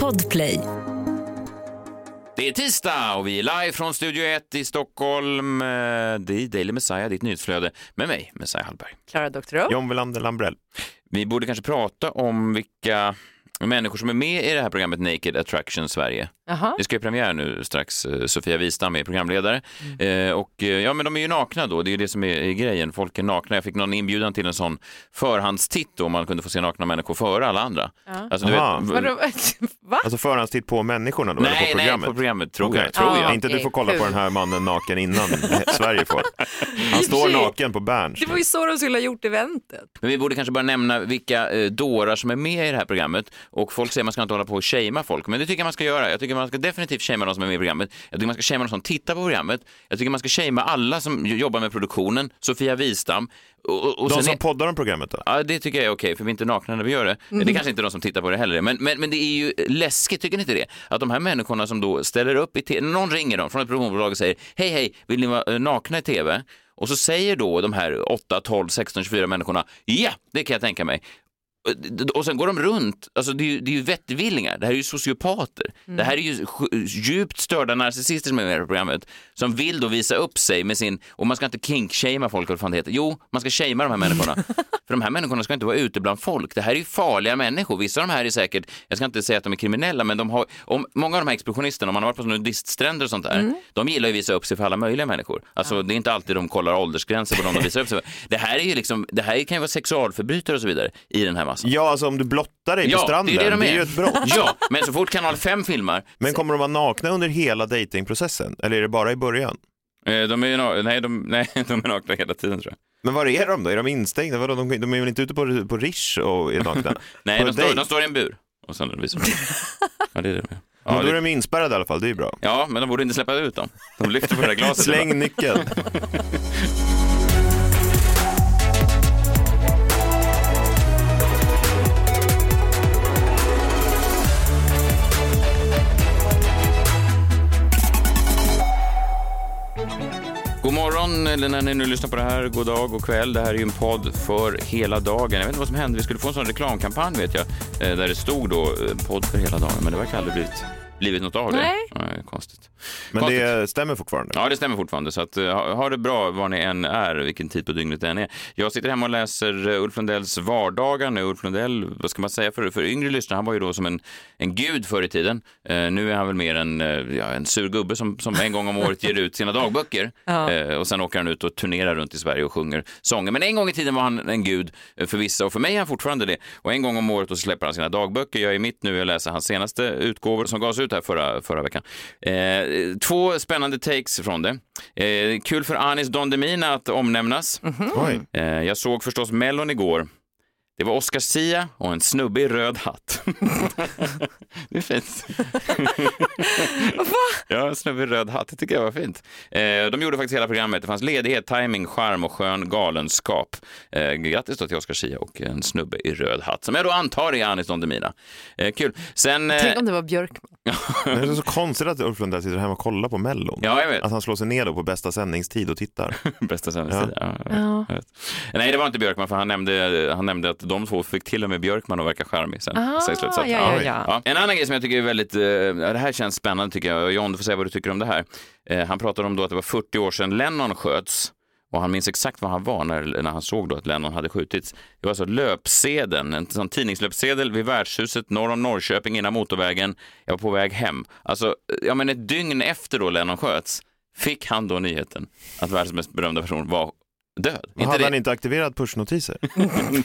Podplay. Det är tisdag och vi är live från Studio 1 i Stockholm. Eh, Det är Daily Messiah, ditt nyhetsflöde med mig, Messiah Hallberg. Klara Doktorow. John Welander Lambrell. Vi borde kanske prata om vilka människor som är med i det här programmet Naked Attraction Sverige. Jaha. Det ska ju premiär nu strax. Eh, Sofia Wistam är programledare. Eh, och eh, ja, men de är ju nakna då. Det är ju det som är, grejen. Folk är nakna. Jag fick någon inbjudan till en sån förhandstitt då, om man kunde få se nakna människor före alla andra. Alltså, du Aha. vet? Va? Alltså förhandstitt på människorna då, eller nej, på nej, programmet? på programmet tror Okej. jag. Tror Ja. jag. Inte du får kolla på den här mannen naken innan Sverige får. Han står naken på Berns. Det var ju så de skulle ha gjort eventet. Men vi borde kanske bara nämna vilka eh, dårar som är med i det här programmet. Och folk säger att man ska inte hålla på och shamea folk, men det tycker jag man ska göra. Jag tycker man ska definitivt shamea de som är med i programmet. Jag tycker man ska shamea de som tittar på programmet. Jag tycker man ska shamea alla som jobbar med produktionen, Sofia Wistam. Och, och, De som är- poddar om programmet då? Ja, det tycker jag är okej, för vi är inte nakna när vi gör det. Det är kanske inte de som tittar på det heller, men, men, men det är ju läskigt, tycker ni inte det? Att de här människorna som då ställer upp i tv, någon ringer dem från ett produktionsbolag och säger hej, hej, vill ni vara eh, nakna i tv? Och så säger då de här 8, 12, 16, 24 människorna, ja, det kan jag tänka mig. Och- sen går de runt, alltså det är ju, det är ju vettvillingar, det här är ju sociopater. Det här är ju djupt störda narcissister som är med i programmet, som vill då visa upp sig med sin, och man ska inte kink-shamea folk, eller vad fan det heter. Jo, man ska shamea de här människorna. För de här människorna ska inte vara ute bland folk. Det här är ju farliga människor. Vissa av de här är säkert, jag ska inte säga att de är kriminella, men de har, om, många av de här expeditionisterna, om man har varit på nudiststränder och sånt där, de gillar ju att visa upp sig för alla möjliga människor. Alltså det är inte alltid de kollar åldersgränser på de de visar upp sig för. Det här är ju liksom, det här kan ju vara sexualförbrytare och så vidare i den här massan. Ja, alltså om du blottar dig på Ja, stranden, det är det de är. ju ett brott. Ja, men så fort kanal 5 filmar, Men kommer de vara nakna under hela datingprocessen? Eller är det bara i början? eh, de är ju nej, de, nej, de är nakna hela tiden tror jag. Men var är de då? Är de instängda? Vadå, de, de är väl inte ute på, på Rish och är nakna? Nej, de står, de står i en bur. Och sen visar de. Ja, det är det de gör. Men Ja, då är de inspärrade i alla fall, det är ju bra. ja, men de borde inte släppa ut dem. De lyfter på det där glaset. Släng nyckeln. eller när ni nu lyssnar på det här, god dag, god kväll. Det här är ju en podd för hela dagen. Jag vet inte vad som hände, vi skulle få en sån reklamkampanj vet jag, eh, där det stod då eh, podd för hela dagen, men det verkar aldrig blivit, blivit något av det. Nej. Nej konstigt. Men Konstigt. det stämmer fortfarande. Ja, det stämmer fortfarande. Så att, eh, ha, ha det bra var ni än är, vilken tid på dygnet det än är. Jag sitter hemma och läser eh, Ulf Lundells vardagar nu. Ulf Lundell, vad ska man säga för, för yngre lyssnare, han var ju då som en, en gud förr i tiden. Eh, nu är han väl mer en, eh, ja, en sur gubbe som, som en gång om året ger ut sina dagböcker. Ja. Eh, och sen åker han ut och turnerar runt i Sverige och sjunger sånger. Men en gång i tiden var han en gud för vissa och för mig är han fortfarande det. Och en gång om året då släpper han sina dagböcker. Jag är mitt nu och läser hans senaste utgåvor som gavs ut här förra, förra veckan. Eh, två spännande takes från det. Eh, kul för Anis Don Demina att omnämnas. Oj. Eh, jag såg förstås Mellon igår. Det var Oscar Sia och en snubbe i röd hatt. det är fint. Ja, en snubbe i röd hatt. Det tycker jag var fint. Eh, de gjorde faktiskt hela programmet. Det fanns ledighet, timing, charm och skön galenskap. Eh, grattis då till Oscar Sia och en snubbe i röd hatt, som jag då antar är Anis Don Demina. Eh, kul. Sen... Eh, Tänk om det var Björkman. Det är så konstigt att Ulf Lundell sitter hemma och kollar på Mellon. Ja, jag vet. Att han slår sig ner då på bästa sändningstid och tittar. Bästa sändningstid. Ja. Ja. Nej, det var inte Björkman, för han nämnde, han nämnde att de två fick till och med Björkman att verka charmig sen. Ah, sen. Så att- ja, ja, ja. En annan grej som jag tycker är väldigt, eh, det här känns spännande tycker jag, John du får säga vad du tycker om det här. Eh, han pratade om då att det var 40 år sedan Lennon sköts och han minns exakt var han var när, när han såg då att Lennon hade skjutits. Det var alltså löpsedeln, en sån tidningslöpsedel vid värdshuset norr om Norrköping innan motorvägen. Jag var på väg hem. Alltså, ja men ett dygn efter då Lennon sköts fick han då nyheten att världens mest berömda person var död. Inte hade han inte aktiverat pushnotiser?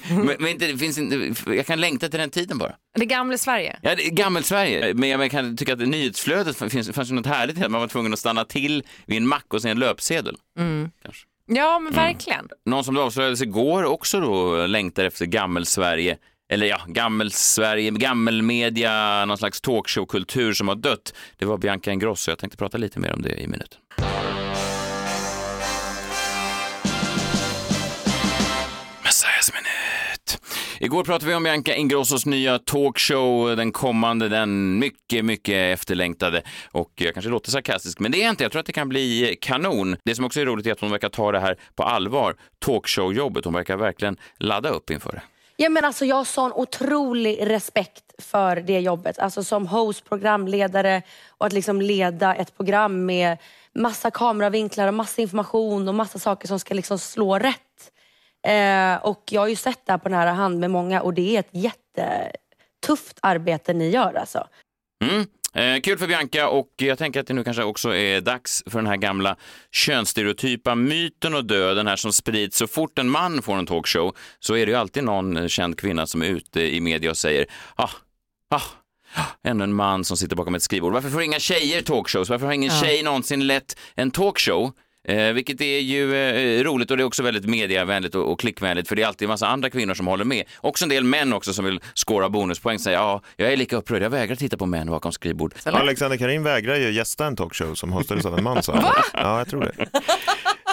men, men inte, det finns inte, jag kan längta till den tiden bara. Det gamla Sverige. Ja, det är gammel-Sverige, men jag kan tycka att nyhetsflödet finns, fanns något härligt i att man var tvungen att stanna till vid en mack och se en löpsedel. Kanske. Ja, men verkligen. Någon som det avslöjades igår också då längtar efter gammel-Sverige. Eller ja, gammel-Sverige, gammelmedia, någon slags talkshow-kultur som har dött. Det var Bianca Ingrosso. Jag tänkte prata lite mer om det i minuten. Igår pratade vi om Bianca Ingrossos nya talkshow, den kommande, den mycket, mycket efterlängtade. Och jag kanske låter sarkastisk, men det är inte. Jag tror att det kan bli kanon. Det som också är roligt är att hon verkar ta det här på allvar, talkshow-jobbet. Hon verkar verkligen ladda upp inför det. Ja, men alltså, jag har sån otrolig respekt för det jobbet. Alltså som host, programledare och att liksom leda ett program med massa kameravinklar och massa information och massa saker som ska liksom slå rätt. Eh, och jag har ju sett det här på nära hand med många och det är ett jättetufft arbete ni gör alltså. Mm. Eh, kul för Bianca och jag tänker att det nu kanske också är dags för den här gamla könsstereotypa myten och döden här som sprids så fort en man får en talkshow så är det ju alltid någon känd kvinna som är ute i media och säger ah, ah, Ännu en man som sitter bakom ett skrivbord. Varför får inga tjejer talkshows? Varför har ingen Ja. tjej någonsin lett en talkshow? Eh, vilket är ju eh, roligt och det är också väldigt mediavänligt och, och klickvänligt för det är alltid en massa andra kvinnor som håller med. Också en del män också som vill skåra bonuspoäng säger ja, jag är lika upprörd, jag vägrar titta på män bakom skrivbord. Alexander Karin vägrar ju gästa en talkshow som hostades av en man han. Ja, jag tror det.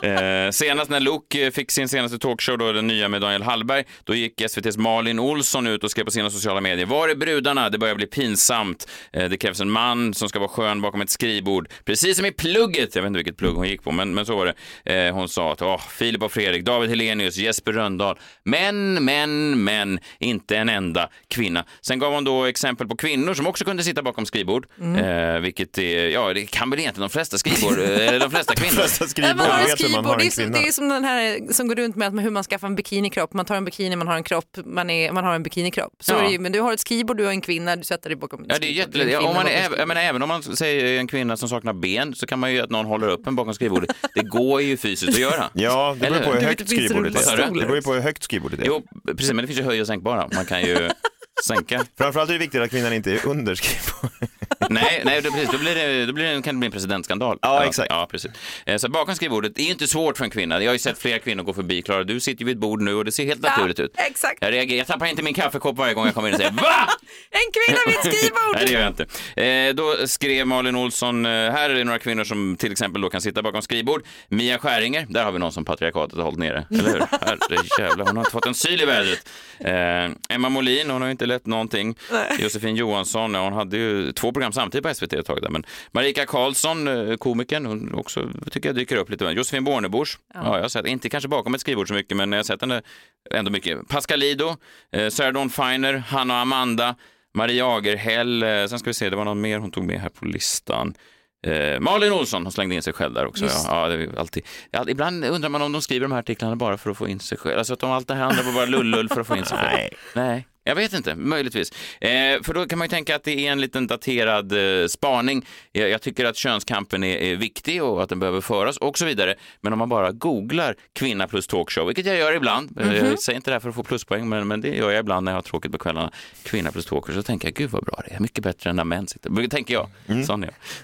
Eh, senast när Luke eh, fick sin senaste talkshow, då den nya med Daniel Hallberg, då gick SVTs Malin Olsson ut och skrev på sina sociala medier. Var är brudarna? Det börjar bli pinsamt. Eh, det krävs en man som ska vara skön bakom ett skrivbord. Precis som i plugget. Jag vet inte vilket plugg hon gick på, men, men så var det. Eh, hon sa att åh, Filip och Fredrik, David Helenius, Jesper Röndahl. Men, men, men, inte en enda kvinna. Sen gav hon då exempel på kvinnor som också kunde sitta bakom skrivbord, eh, vilket är, ja, det kan väl egentligen de flesta skrivbord, eh, eller de flesta kvinnor. Flesta Nej, skrivbord hur man har Det är, en som, kvinna. det är som den här som går runt med att hur man skaffar en bikinikropp. Man tar en bikini, man har en kropp, man, är, man har en bikinikropp. Så Ja. är det ju, men du har ett skrivbord, du har en kvinna, du sätter dig bakom ett Ja, det är jättelätt. Ja, en om man är, jag menar, även om man säger en kvinna som saknar ben så kan man ju att någon håller upp en bakom skrivbordet. Det går ju fysiskt att göra. Ja, det beror på hur högt skrivbordet är. Det beror ju på hur högt skrivbordet är. Jo, precis, men det finns ju höj och sänkbara. Man kan ju sänka. Framförallt är det viktigt att kvinnan inte är under skrivbordet. Nej, nej då, precis, då, blir det, då blir det, kan det bli en presidentskandal. Ja, exakt. Ja, precis. Eh, Så bakom skrivbordet det är ju inte svårt för en kvinna. Jag har ju sett flera kvinnor gå förbi. Klara, du sitter ju vid ett bord nu och det ser helt naturligt ut. Exakt. Jag, reagerar, jag tappar inte min kaffekopp varje gång jag kommer in och säger VA? En kvinna vid ett skrivbord! Nej, det gör jag inte. Eh, då skrev Malin Olsson, eh, här är det några kvinnor som till exempel då kan sitta bakom skrivbord. Mia Skäringer, där har vi någon som patriarkatet har hållit nere, eller hur? Herrejävlar, hon har inte fått en syl i vädret. Emma Molin, hon har ju inte lett någonting. Josefin Johansson, hon hade ju två program samtidigt på SVT ett tag där. Men Marika Karlsson, eh, komikern, hon också tycker jag dyker upp lite. Josefin Bornebusch, ja. jag har sett, inte kanske bakom ett skrivbord så mycket, men jag har sett henne ändå mycket. Pascalido, eh, Sarah Dawn Finer, Hanna och Amanda, Maria Agerhäll, eh, sen ska vi se, det var någon mer hon tog med här på listan. Eh, Malin Olsson, hon slängde in sig själv där också. Ja, Just. ja, ju alltid, ja, ibland undrar man om de skriver de här artiklarna bara för att få in sig själv. Alltså att de allt det här andra var bara lullull för att få in sig själv. Nej. Nej, jag vet inte, möjligtvis. Eh, för då kan man ju tänka att det är en liten daterad eh, spaning. Jag, jag tycker att könskampen är, är viktig och att den behöver föras och så vidare. Men om man bara googlar kvinna plus talkshow, vilket jag gör ibland, eh, jag säger inte det här för att få pluspoäng, men, men det gör jag ibland när jag har tråkigt på kvällarna, kvinna plus talkshow, så tänker jag gud vad bra det är, mycket bättre än när män sitter. Det tänker jag. Jag.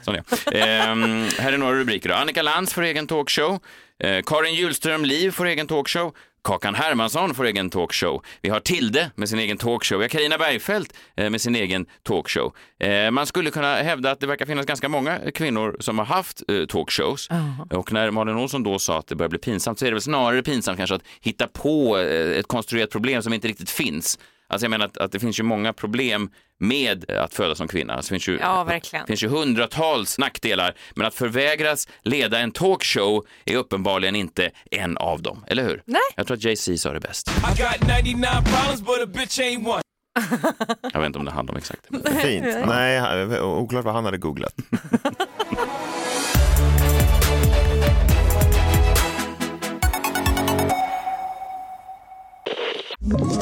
Sån är jag. Ehm, här är några rubriker då. Annika Lantz får egen talkshow. Eh, Karin Hjulström Liv får egen talkshow. Kakan Hermansson får egen talkshow. Vi har Tilde med sin egen talkshow. Vi har Carina Bergfeldt eh, med sin egen talkshow. Eh, man skulle kunna hävda att det verkar finnas ganska många kvinnor som har haft eh, talkshows. Och när Malin Olsson då sa att det börjar bli pinsamt så är det väl snarare pinsamt kanske att hitta på ett konstruerat problem som inte riktigt finns. Alltså jag menar att, att det finns ju många problem med att födas som kvinna. Alltså det finns ju, Ja, verkligen. det finns ju hundratals nackdelar, men att förvägras leda en talkshow är uppenbarligen inte en av dem, eller hur? Nej. Jag tror att Jay-Z sa det bäst. I got 99 problems, but a bitch ain't one. Jag vet inte om det handlar om exakt det. Fint. Nej, oklart vad han hade googlat.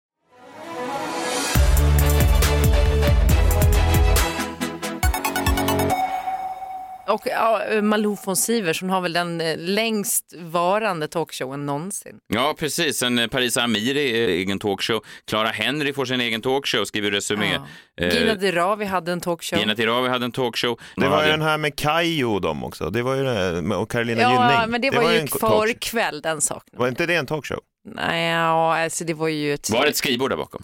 Och ja, Malou von Sivers, hon har väl den eh, längst varande talkshowen någonsin. Ja, precis. Sen eh, Parisa Amiri, eh, egen talkshow. Clara Henry får sin egen talkshow, skriver Resumé. Ja. Eh, Gina Dirawi hade en talkshow. Gina Tirawi hade en talkshow. Det var ju den här med Kajo och dem också. Det var ju det och Carolina ja, Gynning. men det, var ju en förkväll den saken. Var inte det en talkshow? Nej, ja, alltså det var ju ett... Var det ett skrivbord där bakom?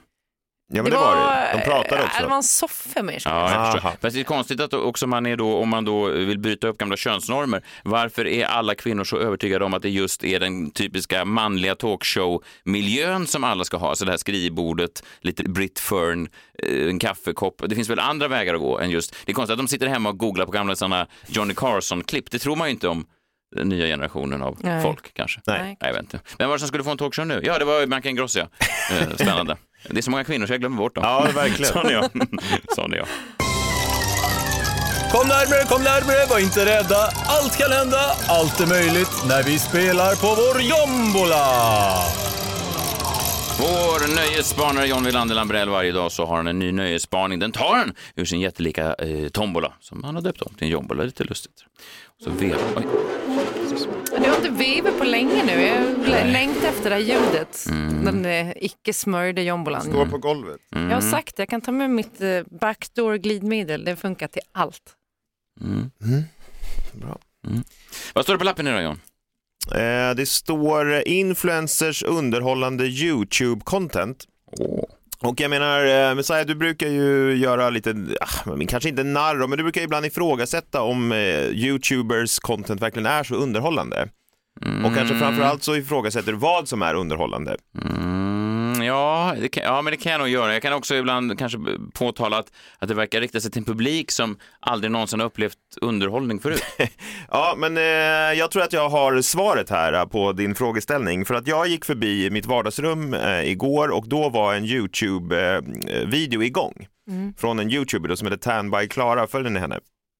Ja, men det, var det. De pratade äh, också. Det var en soffa mer. Ja, jag. Fast det är konstigt att också man är då, om man då vill bryta upp gamla könsnormer, varför är alla kvinnor så övertygade om att det just är den typiska manliga talkshow-miljön som alla ska ha? Så det här skrivbordet, lite Brit Fern, eh, en kaffekopp. Det finns väl andra vägar att gå än just... Det är konstigt att de sitter hemma och googlar på gamla sådana Johnny Carson-klipp. Det tror man ju inte om den nya generationen av Nej. folk kanske. Nej. Nej. jag vet inte. Vem var det som skulle få en talkshow nu? Ja, det var Bianca Ingrosso, ja. Eh, Spännande. Det är så många kvinnor så jag glömmer bort dem. Ja, verkligen. Sån är jag. Sån är jag. Kom närmare, kom närmare, var inte rädda. Allt kan hända, allt är möjligt när vi spelar på vår jombola. Vår nöjesspanare John Wilander Lambrell varje dag så har han en ny nöjesspaning. Den tar han ur sin jättelika eh, tombola som han har döpt om till en jombola. Lite lustigt. Så vevar... Oj. Du har inte vevat på länge nu. Jag längtar efter det här ljudet. Den eh, icke smörjda jombolan. Står på golvet. Jag har sagt det, jag kan ta med mitt eh, backdoor glidmedel. Det funkar till allt. Bra. Vad står det på lappen idag John? Eh, det står influencers underhållande YouTube-content. Och jag menar, eh, Messiah, du brukar ju göra lite, ah, kanske inte narr, men du brukar ibland ifrågasätta om eh, YouTubers content verkligen är så underhållande. Och kanske framförallt så ifrågasätter du vad som är underhållande. Mm, det kan, ja, men det kan jag nog göra. Jag kan också ibland kanske påtala att, att det verkar rikta sig till en publik som aldrig någonsin har upplevt underhållning förut. Ja, men eh, jag tror att jag har svaret här eh, på din frågeställning. För att jag gick förbi mitt vardagsrum eh, igår och då var en YouTube-video igång. Från en YouTuber då, som heter Tan by Klara. Följer ni henne?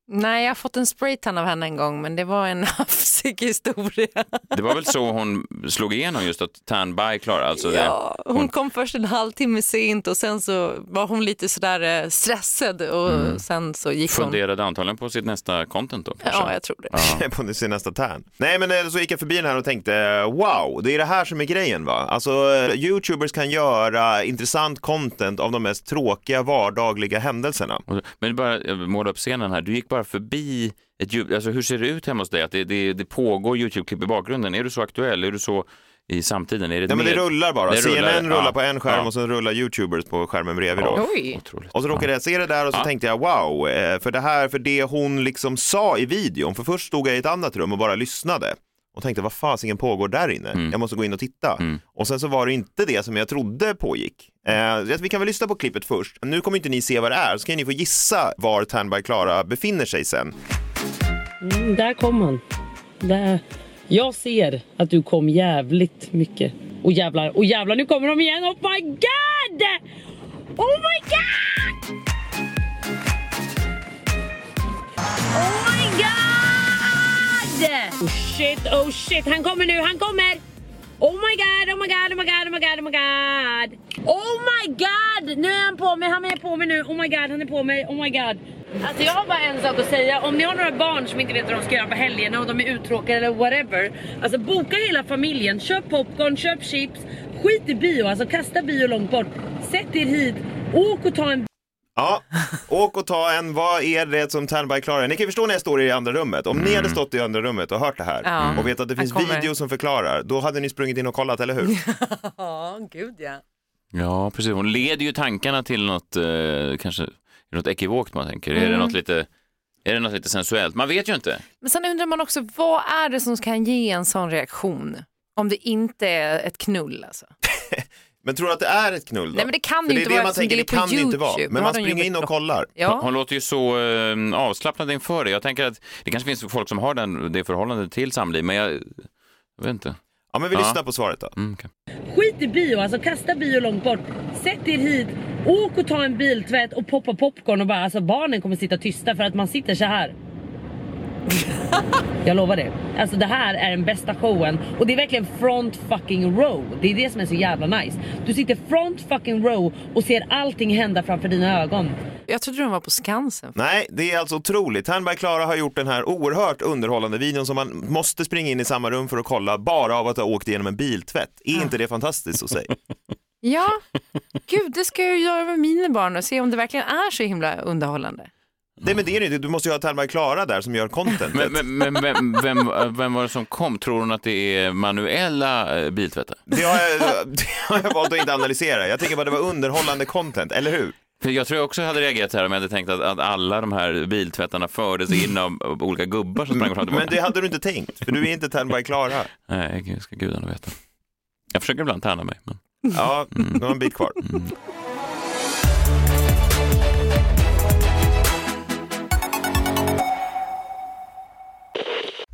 Nej, jag har fått en spraytan av henne en gång, men det var en hafsig historia. Det var väl så hon slog igenom just att Tan by Klara, alltså Ja, det, hon kom först en halvtimme sent och sen så var hon lite sådär eh, stressad och sen så gick hon. funderade antagligen på sitt nästa content då. kanske. Ja, jag tror det. på sin nästa tärn. Nej, men eh, så gick jag förbi den här och tänkte wow, det är det här som är grejen va. Alltså, eh, YouTubers kan göra intressant content av de mest tråkiga vardagliga händelserna. Men bara måla upp scenen här, du gick bara förbi ett ljud, alltså hur ser det ut hemma hos dig? Att det, det, det pågår YouTube-klipp i bakgrunden, är du så aktuell? Är du så i samtiden? Är det Ja, men det rullar bara. Det rullar, CNN rullar ja. på en skärm Ja. och så rullar YouTubers på skärmen bredvid då. Ja. Oj. Otroligt. Och så råkade jag se det där och så Ja. tänkte jag wow, eh, för det här, för det hon liksom sa i videon, för först stod jag i ett annat rum och bara lyssnade och tänkte vad fasiken pågår där inne? Mm. Jag måste gå in och titta. Och sen så var det inte det som jag trodde pågick. Eh, vi kan väl lyssna på klippet först. Nu kommer inte ni se vad det är, så kan ni få gissa var by Klara befinner sig sen. Mm, där kom han. Där. Jag ser att du kom jävligt mycket. Och jävlar, och jävlar nu kommer de igen. Oh my god! Oh my god! Shit, oh shit. Han kommer nu, han kommer! Oh my god, oh my god, oh my god, oh my god, oh my god! Oh my god! Nu är han på mig, han är på mig nu. Oh my god, han är på mig. Oh my god. Alltså jag har bara en sak att säga. Om ni har några barn som inte vet vad de ska göra på helgerna och de är uttråkade eller whatever. Alltså boka hela familjen, köp popcorn, köp chips. Skit i bio, alltså kasta bio långt bort. Sätt er hit, åk och ta en Ja, åk och ta en, vad är det som Tan by Klara är? Ni kan ju förstå när jag står i andra rummet. Om ni hade stått i andra rummet och hört det här Ja. och vet att det finns video som förklarar, då hade ni sprungit in och kollat, eller hur? Ja, gud ja. Ja, precis. Hon leder ju tankarna till något, eh, kanske något ekivokt man tänker. Är, det något lite, är det något lite sensuellt? Man vet ju inte. Men sen undrar man också, vad är det som kan ge en sån reaktion? Om det inte är ett knull alltså. Men tror du att det är ett knull då? Nej men det kan För ju det är inte det vara man eftersom tänker, det är det på kan det inte vara. Men man de springer in och kollar. Ja. Hon låter ju så eh, avslappnad inför det. Jag tänker att det kanske finns folk som har den, det förhållandet till samliv, men jag, jag vet inte. Ja, men vi Ja. lyssnar på svaret då. Mm, okej. Skit i bio, alltså kasta bio långt bort. Sätt er hit, åk och ta en biltvätt och poppa popcorn och bara, alltså barnen kommer sitta tysta för att man sitter så här. Jag lovar det. Alltså det här är den bästa showen och det är verkligen front fucking row. Det är det som är så jävla nice. Du sitter front fucking row och ser allting hända framför dina ögon. Jag trodde de var på Skansen. Nej, det är alltså otroligt. By Klara har gjort den här oerhört underhållande videon som man måste springa in i samma rum för att kolla bara av att ha åkt igenom en biltvätt. Är inte det fantastiskt att säga? Ja, gud det ska jag göra med mina barn och se om det verkligen är så himla underhållande. Nej men det är det inte, du måste ju ha Thelma och Klara där som gör content. Men, men, men vem, vem, vem var det som kom? Tror hon att det är manuella eh, biltvättar? Det har, jag, det har jag valt att inte analysera. Jag tänker bara det var underhållande content, eller hur? För jag tror jag också hade reagerat här om jag hade tänkt att, att alla de här biltvättarna fördes in av, olika gubbar som sprang fram och Men det hade du inte tänkt, för du är inte Thelma och Klara. Nej, gud, ska gudarna veta. Jag försöker ibland tärna mig. Men... Ja, du har en bit kvar.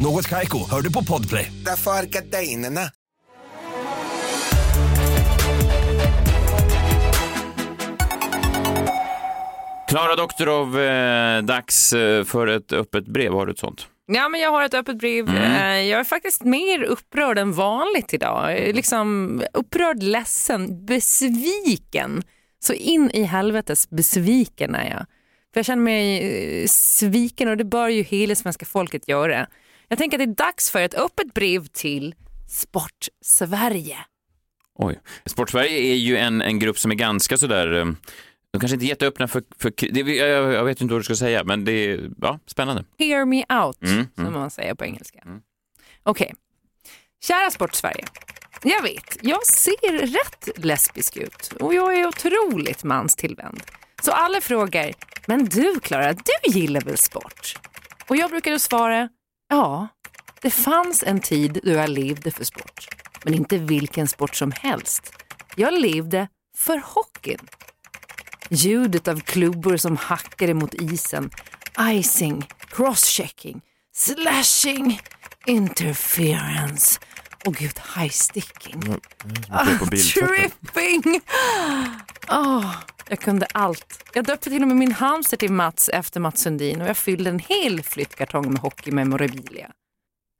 Något Kaiko, hör du på Podplay. Därför är gardinerna. Klara Doktorov, eh, dags eh, för ett öppet brev. Har du ett sånt? Ja, men jag har ett öppet brev. Mm. Eh, Jag är faktiskt mer upprörd än vanligt idag. Liksom upprörd, ledsen, besviken. Så in i helvetes besviken är jag. För jag känner mig eh, sviken och det bör ju hela svenska folket göra. Jag tänker att det är dags för ett öppet brev till Sport-Sverige. Oj. Sportsverige är ju en, en grupp som är ganska sådär, eh, de kanske inte är jätteöppna för, för det, jag, jag vet inte vad du ska säga, men det är ja, spännande. Hear me out, Mm, som mm. man säger på engelska. Okej. Kära Sport-Sverige. Jag vet, jag ser rätt lesbisk ut och jag är otroligt manstillvänd. Så alla frågar, men du Klara, du gillar väl sport? Och jag brukar då svara, ja, det fanns en tid då jag levde för sport. Men inte vilken sport som helst. Jag levde för hockeyn. Ljudet av klubbor som hackade mot isen, icing, crosschecking, slashing, interference och gud, high-sticking. Ah, på biltvätten. tripping! Åh, jag kunde allt. Jag döpte till och med min hamster till Mats efter Mats Sundin och jag fyllde en hel flyttkartong med hockeymemorabilia.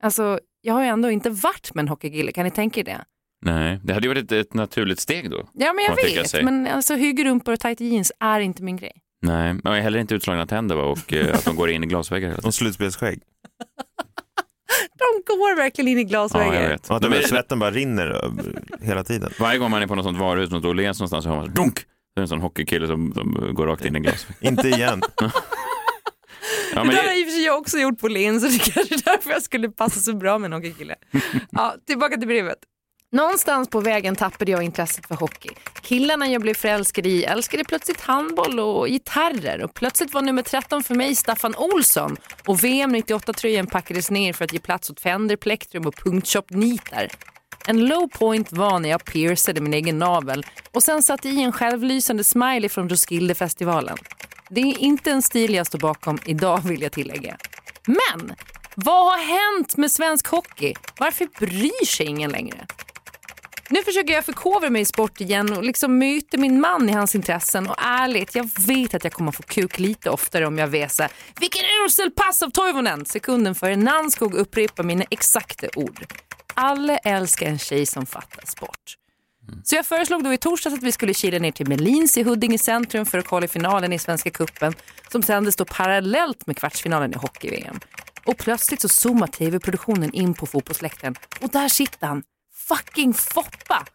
Alltså, jag har ju ändå inte varit med en hockeykille, kan ni tänka er det? Nej, det hade ju varit ett, ett naturligt steg då. Ja, men jag vet. Men alltså, hyggrumpor och tight jeans är inte min grej. Nej, men heller inte utslagna tänder va? och eh, att de går in i glasväggar. Och slutspelsskägg. De går verkligen in i Ja, glasväggar. jag vet. Och att De de är, svetten bara rinner hela tiden. varje gång man är på något sånt varuhus, något Åhléns någonstans, så hör man dunk! Det är en sån hockeykille som, som går rakt in i en glasvägg. Inte igen. Ja, det men där har det, i och för sig jag också gjort på Linn så det är kanske är därför jag skulle passa så bra med någon kille. Ja, tillbaka till brevet. Någonstans på vägen tappade jag intresset för hockey. Killarna jag blev förälskad i älskade plötsligt handboll och gitarrer och plötsligt var nummer 13 för mig Staffan Olsson och VM 98-tröjan packades ner för att ge plats åt Fender, Plektrum och punktshop-nitar. En low point var när jag piercade min egen navel och sen satte i en självlysande smiley från Roskildefestivalen. Det är inte en stil jag står bakom idag vill jag tillägga. Men vad har hänt med svensk hockey? Varför bryr sig ingen längre? Nu försöker jag förkovra mig i sport igen och liksom möta min man i hans intressen och ärligt, jag vet att jag kommer få kuk lite oftare om jag väser “Vilken usel pass av Toivonen!” sekunden före Nanskog upprepar mina exakta ord. Alla älskar en tjej som fattar sport. Så jag föreslog då i torsdags att vi skulle kila ner till Melins i Huddinge centrum för att kolla finalen i Svenska Cupen som sändes då parallellt med kvartsfinalen i hockey-VM. Och plötsligt så zoomar tv-produktionen in på fotbollsläktaren och där sitter han, fucking Foppa,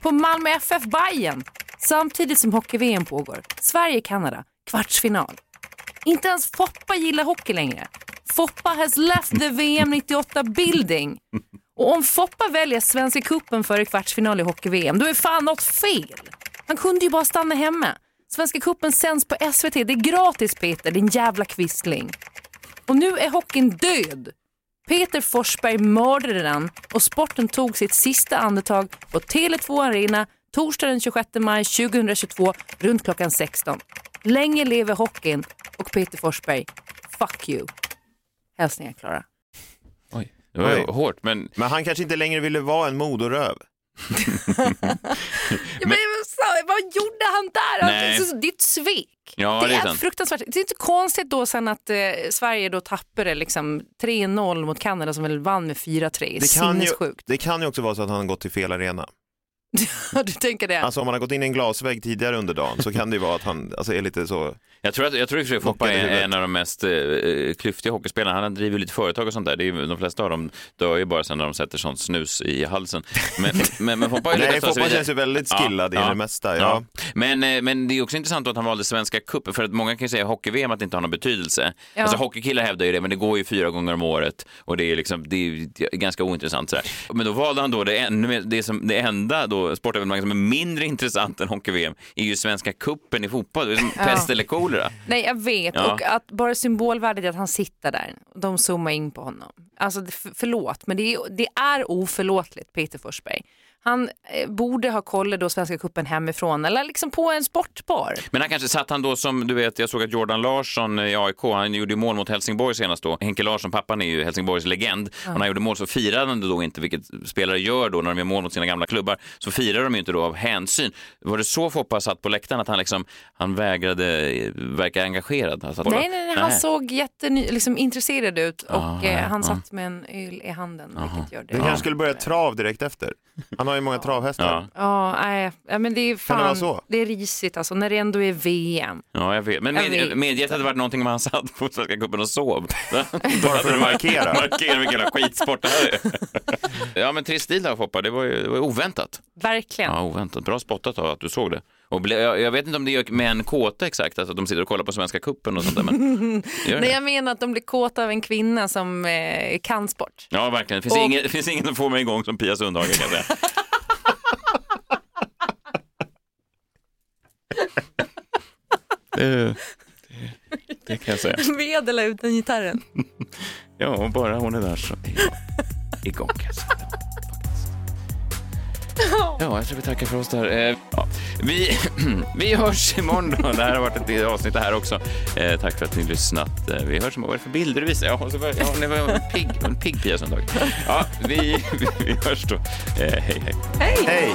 på Malmö FF Bayern samtidigt som hockey-VM pågår. Sverige-Kanada, kvartsfinal. Inte ens Foppa gillar hockey längre. Foppa has left the VM 98 building. Och om Foppa väljer Svenska cupen före kvartsfinal i hockey-VM, då är fan något fel. Han kunde ju bara stanna hemma. Svenska cupen sänds på SVT. Det är gratis Peter, din jävla kvistling. Och nu är hockeyn död. Peter Forsberg mördade den och sporten tog sitt sista andetag på Tele2 Arena torsdag den 26 maj 2022 runt klockan 16. Länge lever hockeyn och Peter Forsberg. Fuck you. Hälsningar Klara det var Oj. hårt, men Men han kanske inte längre ville vara en modoröv. Ja, men, sa, vad gjorde han där? Nej. Alltså, Det är ett svek. Ja, det, det är är sant. fruktansvärt. Det är inte konstigt då sen att eh, Sverige då tappade liksom 3-0 mot Kanada som väl vann med 4-3. Det kan, ju, det kan ju också vara så att han har gått till fel arena. du tänker det? Alltså om man har gått in i en glasvägg tidigare under dagen så kan det ju vara att han alltså, är lite så... Jag tror, att, jag tror sig Foppa är en av de mest eh, klyftiga hockeyspelarna. Han driver lite företag och sånt där. Det är, de flesta av dem dör ju bara sen när de sätter sånt snus i halsen. Men, men, men Foppa Nej, Foppa känns ju väldigt skillad i det mesta. Ja. Men, eh, men det är också intressant att han valde Svenska cupen, för att många kan ju säga hockey-VM att det inte har någon betydelse. Ja. Alltså hockeykillar hävdar ju det, men det går ju fyra gånger om året och det är, liksom, det är ganska ointressant. Sådär. Men då valde han då det, ännu det, som, det enda då, sportevenemang som är mindre intressant än hockey-VM är ju Svenska cupen i fotboll. Det är som Ja. pest eller kolera. Nej, jag vet. Ja. Och att bara symbolvärdet är att han sitter där. De zoomar in på honom. Alltså, det- för, förlåt, men det är, det är oförlåtligt, Peter Forsberg. Han eh, borde ha kollat då Svenska cupen hemifrån eller liksom på en sportbar. Men han kanske satt han då som, du vet, jag såg att Jordan Larsson i AIK, han gjorde ju mål mot Helsingborg senast då. Henke Larsson, pappan är ju Helsingborgs legend. Ja. Och när han gjorde mål så firade han det då inte, vilket spelare gör då när de gör mål mot sina gamla klubbar, så firar de ju inte då av hänsyn. Var det så Foppa satt på läktaren, att han liksom, han vägrade eh, verka engagerad? Alltså, Nej, nej, nej, han såg jätteny, liksom, intresserad ut och Ah, eh, han ja. satt med en öl i handen. Vilket gör det. Du kanske skulle börja trav direkt efter. Han har ju många travhästar. Ja. Ja, nej, ja, men det är fan, det vara så? det är risigt alltså när det ändå är VM. Ja, jag vet. Men Jag med, vet. hade varit någonting om han satt på Svenska cupen och sov. Bara för att markera. markera vilken jävla skitsport det här är. ja, men trist stil där Foppa. Det var ju det var ju oväntat. Verkligen. Ja, oväntat. Bra spottat av att du såg det. Och ble, jag, jag vet inte om det gör män kåta exakt, alltså att de sitter och kollar på Svenska cupen och sånt där. Men gör Nej, det? jag menar att de blir kåta av en kvinna som eh, kan sport. Ja, verkligen. Det finns, Och- ingen, det finns ingen som får mig igång som Pia Sundhage kan jag säga. Det, det, det kan jag säga. Med eller utan gitarren. Ja, och bara hon är där så är jag igång säga. Ja, jag tror vi tackar för oss där. Eh, ja. vi, vi hörs imorgon då. Det här har varit ett avsnitt det här också. Eh, tack för att ni lyssnat. Eh, vi hörs imorgon. Vad är det för bilder du visar? Ja, så var, ja, det var en pigg, en pigg Pia Sundhage. Ja, vi, vi, vi hörs då. Eh, hej, hej. Hej! Hej!